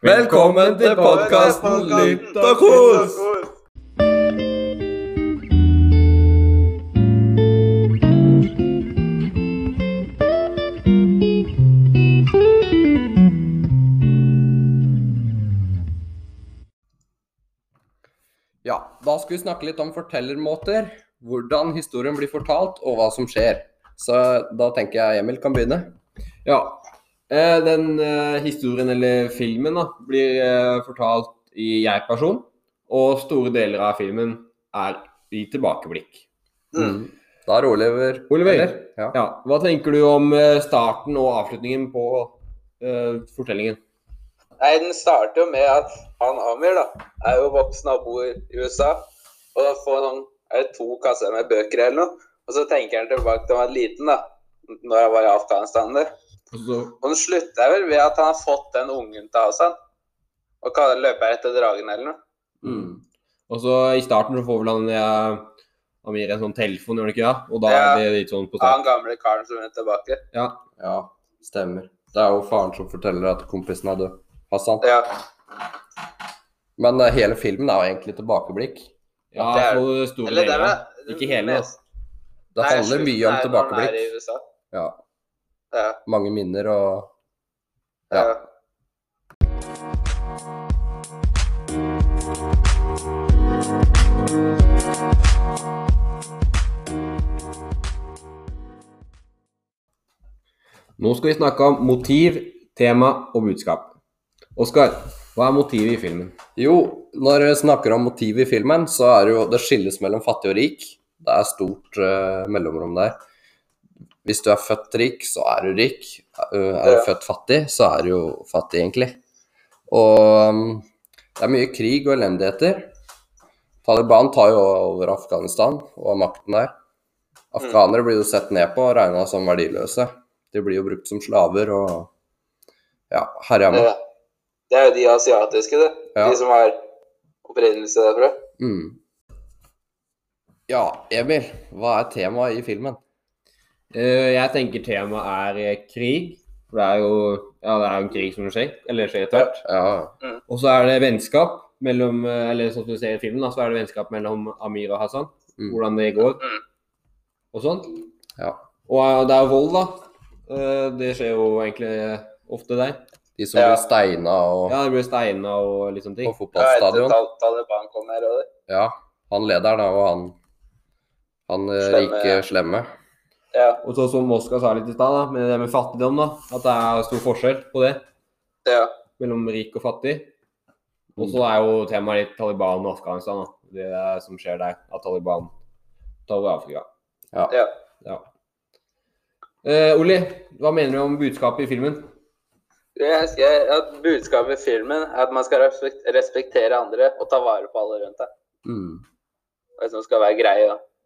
Velkommen til podkasten Lytt og kos! Ja, da skal vi snakke litt om fortellermåter. Hvordan historien blir fortalt, og hva som skjer. Så da tenker jeg Emil kan begynne. Ja. Eh, den eh, historien, eller filmen, da, blir eh, fortalt i jeg-person. Og store deler av filmen er i tilbakeblikk. Mm. Da er Oliver. Oliver. Ja. Ja. Hva tenker du om starten og avslutningen på uh, fortellingen? Nei, Den starter jo med at han Amir da, er jo voksen og bor i USA. Og da får han er to kasser med bøker eller noe. Og så tenker han tilbake til han var liten, da. Når han var i Afghanistan der. Og så, Og den slutter vel ved at han har fått den ungen til Hasan. Og kaller løper etter dragen eller noe. mm. og så i starten så får vel han eh, Amir en sånn telefon, gjør han ikke det? Og da Ja. er det litt sånn på start. han gamle karen som er tilbake. Ja. ja, stemmer. Det er jo faren som forteller at kompisen er død. Hassan. Ja. Men uh, hele filmen er jo egentlig tilbakeblikk. ja, Det er- for store Eller det er. Ikke hele. Det handler mye om når han tilbakeblikk. i USA. Ja, Ja. mange minner og ja. Ja. Nå skal vi snakke om motiv, tema og budskap. Oskar, hva er motivet i filmen? Jo, når vi snakker om motivet i filmen, så er det jo Det skilles mellom fattig og rik. Det er stort uh, mellomrom der. Hvis du er født rik, så er du rik. Eh, Er du født fattig, så er du jo fattig, egentlig. Og um, det er mye krig og elendigheter. Taliban tar jo over Afghanistan og har makten der. Afghanere blir jo sett ned på og regna som verdiløse. De blir jo brukt som slaver og ja, herja med. Det er jo de asiatiske, det. Ja. De som har opprinnelse derfra. Mm. Ja, Emil, hva er temaet i filmen? Eh, jeg tenker temaet er eh, krig. For det er jo ja, det er jo en krig som skjer. Eller skjer etter hvert. Ja, Og så er det vennskap mellom eh, Eller sånn som du ser i filmen, da, så er det vennskap mellom Amir og Hassan. Mm. Hvordan det går. Mm. Og sånn. ja. Og det er jo vold, da. Eh, det skjer jo egentlig ofte der. De som Ja. blir steina og Ja, det blir steina og sånne ting. på fotballstadion. Tal Taliban kom her og det. Ja, han lederen da, og han han Slemme, rike ja. slemme. Ja, Og så som Moskva sa litt i stad, da, med det med fattigdom, da. At det er stor forskjell på det ja. mellom rik og fattig. Og så er jo temaet litt Taliban og Afghanistan, da. Det er som skjer der. At Taliban tar over Afrika. Ja. ja. Ja. Eh, Olli, hva mener du om budskapet i filmen? Jeg at budskapet i filmen er at man skal respektere andre og ta vare på alle rundt deg. Mm. Og liksom skal være grei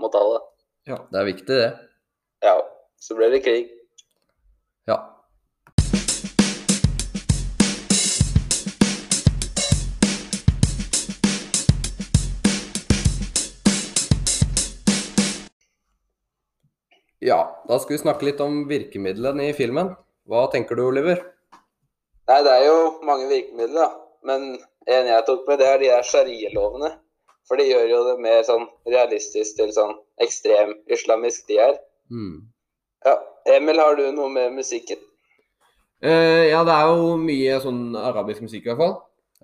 mot alle. Ja, Det er viktig, det. Ja, så ble det krig. Ja. Ja, da skal vi snakke litt om virkemidlene i filmen. Hva tenker du, Oliver? Nei, det er jo mange virkemidler, da. Men en jeg tok med, det er de der sharialovene. For de gjør jo det mer sånn realistisk til sånn ekstrem islamisk de er. Mm. Ja. Emil, har du noe med musikken? Uh, ja, det er jo mye sånn arabisk musikk i hvert fall.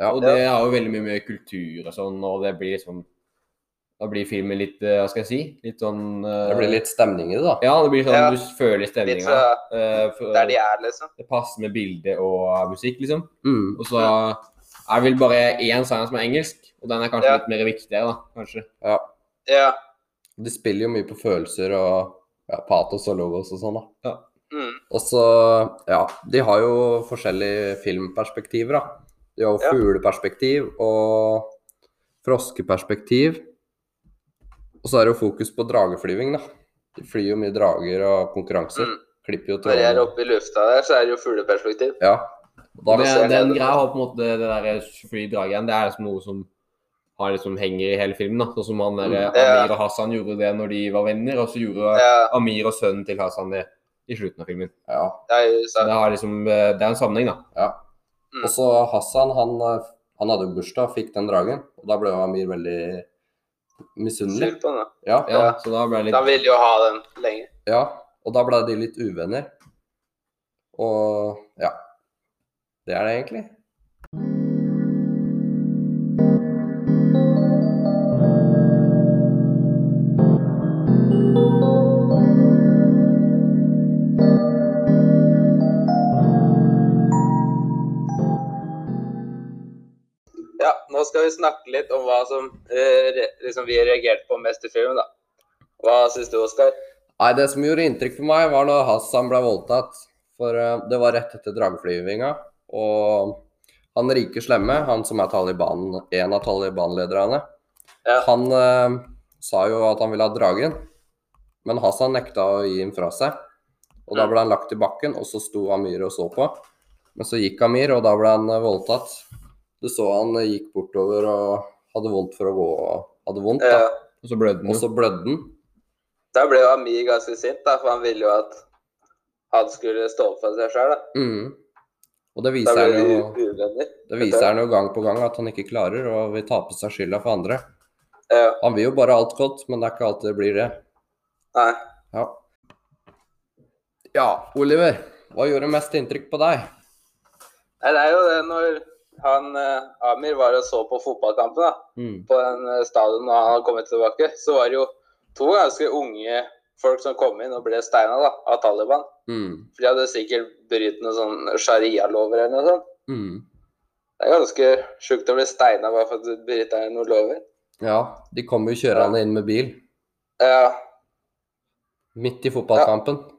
Ja. Og det har jo veldig mye med kultur og sånn, og det blir liksom Da blir filmen litt eh, Hva skal jeg si? Litt sånn uh, Det blir litt stemning i det, da. Ja, det blir sånn Ja. du føler stemninga. eh, der de er, liksom. Det passer med bilde og musikk, liksom. Mm. Og så er det vel bare én sang som er engelsk, og den er kanskje Ja. litt mer viktigere, da. Kanskje. Ja. Ja. De spiller jo mye på følelser og ja, patos og logos og sånn, da. Mm. Og så, ja, de har jo forskjellige filmperspektiver, da. De har jo Ja. fugleperspektiv og froskeperspektiv. Og så er det jo fokus på drageflyving, da. De flyr jo mye drager og konkurranser. Mm. Klipper jo Når jeg er oppe i lufta der, så er det jo fugleperspektiv. Ja. Og Da, Det, den greia har på en måte det der fly dragen, det er liksom noe som har liksom henger i hele filmen. da. Sånn som han der, Mm. Ja. Amir og Hassan gjorde det når de var venner, og så gjorde Ja, Amir og sønnen til Hassan det i slutten av filmen. ja, det er jo Så sant. det, har liksom, eh, det er en sammenheng, da. ja. Mm. Og så Hassan, han, eh, han hadde jo bursdag, fikk den dragen. Og da ble jo Amir veldig misunnelig. Ja, Ja, Ja. så da ble det Da litt ville jo ha den lenge. ja, og da ble de litt uvenner. Og ja. Det er det egentlig. Nå skal vi snakke litt om hva som eh, liksom vi reagerte på mest i filmen, da. Hva syns du, Oskar? Nei, det som gjorde inntrykk på meg, var når Hassan ble voldtatt. For eh, det var rett etter drageflyvinga. Og han rike slemme, han som er Taliban, en av Taliban-lederne, Ja. han eh, sa jo at han ville ha dragen. Men Hassan nekta å gi den fra seg. Og da ble han lagt i bakken, og så sto Amir og så på. Men så gikk Amir, og da ble han eh, voldtatt. Du så han gikk bortover og hadde vondt for å gå og hadde vondt. Ja. da. Og så blødde han. Og så blødde han. Da ble jo Amir ganske sint, da, for han ville jo at han skulle stå opp for seg sjøl. Mm. Og det viser han jo uvenner. Det viser han jo gang på gang at han ikke klarer, og vil ta på seg skylda for andre. Ja. Han vil jo bare alt godt, men det er ikke alltid det blir det. Nei. Ja. ja, Oliver. Hva gjorde mest inntrykk på deg? Nei, det er jo det når han eh, Amir var og så på fotballkampen da, Mm. på en eh, stadion og han kommet tilbake, så var det jo to ganske unge folk som kom inn og ble steina da, av Taliban. Mm. For de hadde sikkert brytt noen sånn sharia-lover eller noe sånt. Mm. Det er ganske sjukt å bli steina bare for at du bryter noen lover. Ja, de kommer jo kjørende inn med bil Ja, midt i fotballkampen. ja,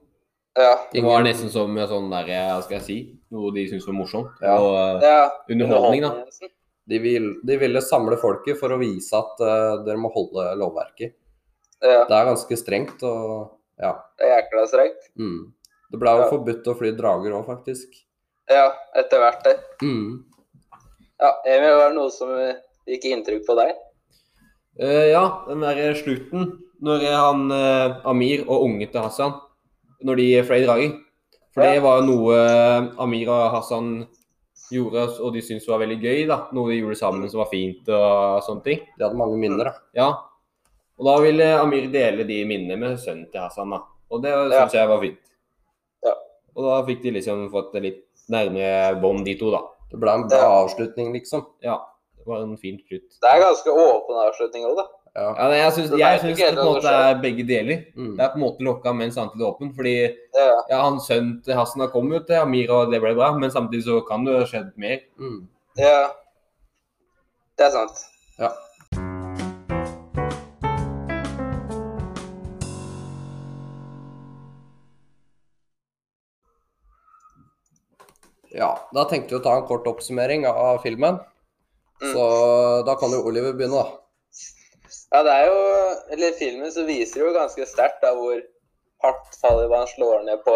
Det var nesten som sånn der, hva skal jeg si, noe de syntes var morsomt. Ja. Og eh, ja. underholdning, da. De, vil, de ville samle folket for å vise at uh, dere må holde lovverket. Ja, Det er ganske strengt, og ja. det er jækla strengt. Mm. Det ble jo Ja. forbudt å fly drager òg, faktisk. Ja, etter hvert det. Mm. Ja, Emil, var det noe som gikk gikk inntrykk på deg? Uh, ja, den der slutten, når han uh, Amir og unge til Hassan, når de fløy drager. For det var noe eh, Amir og Hassan gjorde, og de syntes var veldig gøy. da. Noe de gjorde sammen som var fint og sånne ting. De hadde mange minner, da. Ja. Og da ville Amir dele de minnene med sønnen til Hassan, da. Og det Ja. jeg var fint. Ja. Og da fikk de liksom fått et litt nærmere bånd, de to, da. Det ble en bra avslutning, liksom. Ja. Det var en fin slutt. Det er ganske åpen avslutning òg, da. Ja. Ja, jeg syns, jeg syns det på en måte er begge deler. Mm. Det er på en måte lokka, men samtidig åpen. Fordi Ja, ja, han sønn til Hassan har kommet ut til Amir, og det ble bra. Men samtidig så kan det ha skjedd mer. Mm. ja. Det er sant. Ja. Ja, da tenkte vi å ta en kort oppsummering av filmen. Mm. Så da kan jo Oliver begynne, da. Ja, det er jo Eller filmen så viser jo ganske sterkt da hvor hardt Taliban slår ned på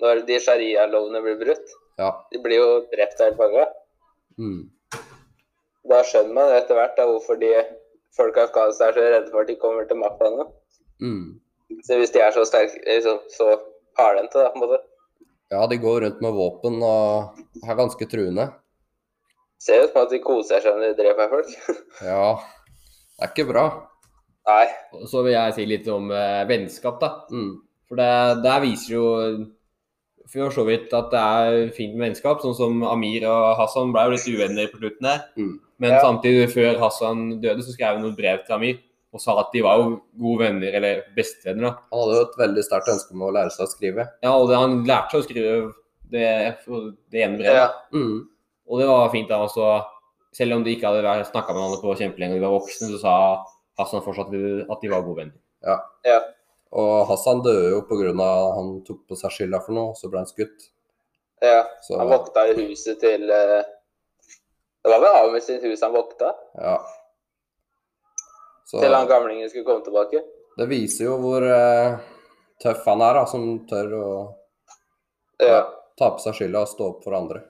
når de sharia-lovene blir brutt. Ja. De blir jo drept av pakka. Mm. Da skjønner man etter hvert da hvorfor de folk i Afghanistan er så redde for at de kommer til makta nå. Mm. Så hvis de er så sterke, liksom, så hardhendte, da, på en måte. Ja, de går rundt med våpen og er ganske truende. Ser ut som at de koser seg når de dreper folk. Ja, det er ikke bra. Nei. Og så vil jeg si litt om eh, vennskap, da. Mm. For det, der viser jo for så vidt at det er fint med vennskap. Sånn som Amir og Hassan ble jo litt uvenner på slutten der. Mm. Men Ja. samtidig, før Hassan døde, så skrev han noen brev til Amir og sa at de var jo gode venner, eller bestevenner. da. Han hadde jo et veldig sterkt ønske om å lære seg å skrive. Ja, og det, han lærte seg å skrive det, det ene brevet. Ja. Mm. Og det var fint da også, selv om de ikke hadde snakka med hverandre på kjempelenge og de var voksne, så sa Hassan fortsatt at de var gode venner. ja. Og Hassan døde jo pga. han tok på seg skylda for noe, så ble han skutt. ja. Så Han vokta i huset til eh, Det var vel Ahmed sitt hus han vokta? ja. Så Til han gamlingen skulle komme tilbake? det viser jo hvor uh, tøff han er, da, som tør å Ja. ta på seg skylda og stå opp for andre.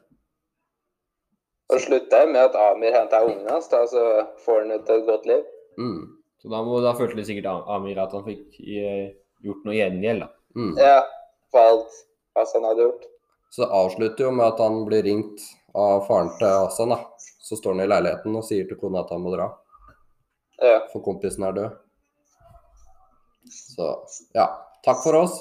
Og slutta med at Amir henta ungen hans, da, så får han et godt liv. Mm. Så da, må, da følte sikkert Amir at han fikk eh, gjort noe gjengjeld. da. Mm. Ja, for alt Hassan hadde gjort. Så det avslutter jo med at han blir ringt av faren til Hassan. da. Så står han i leiligheten og sier til kona at han må dra, Ja. for kompisen er død. Så ja, takk for oss.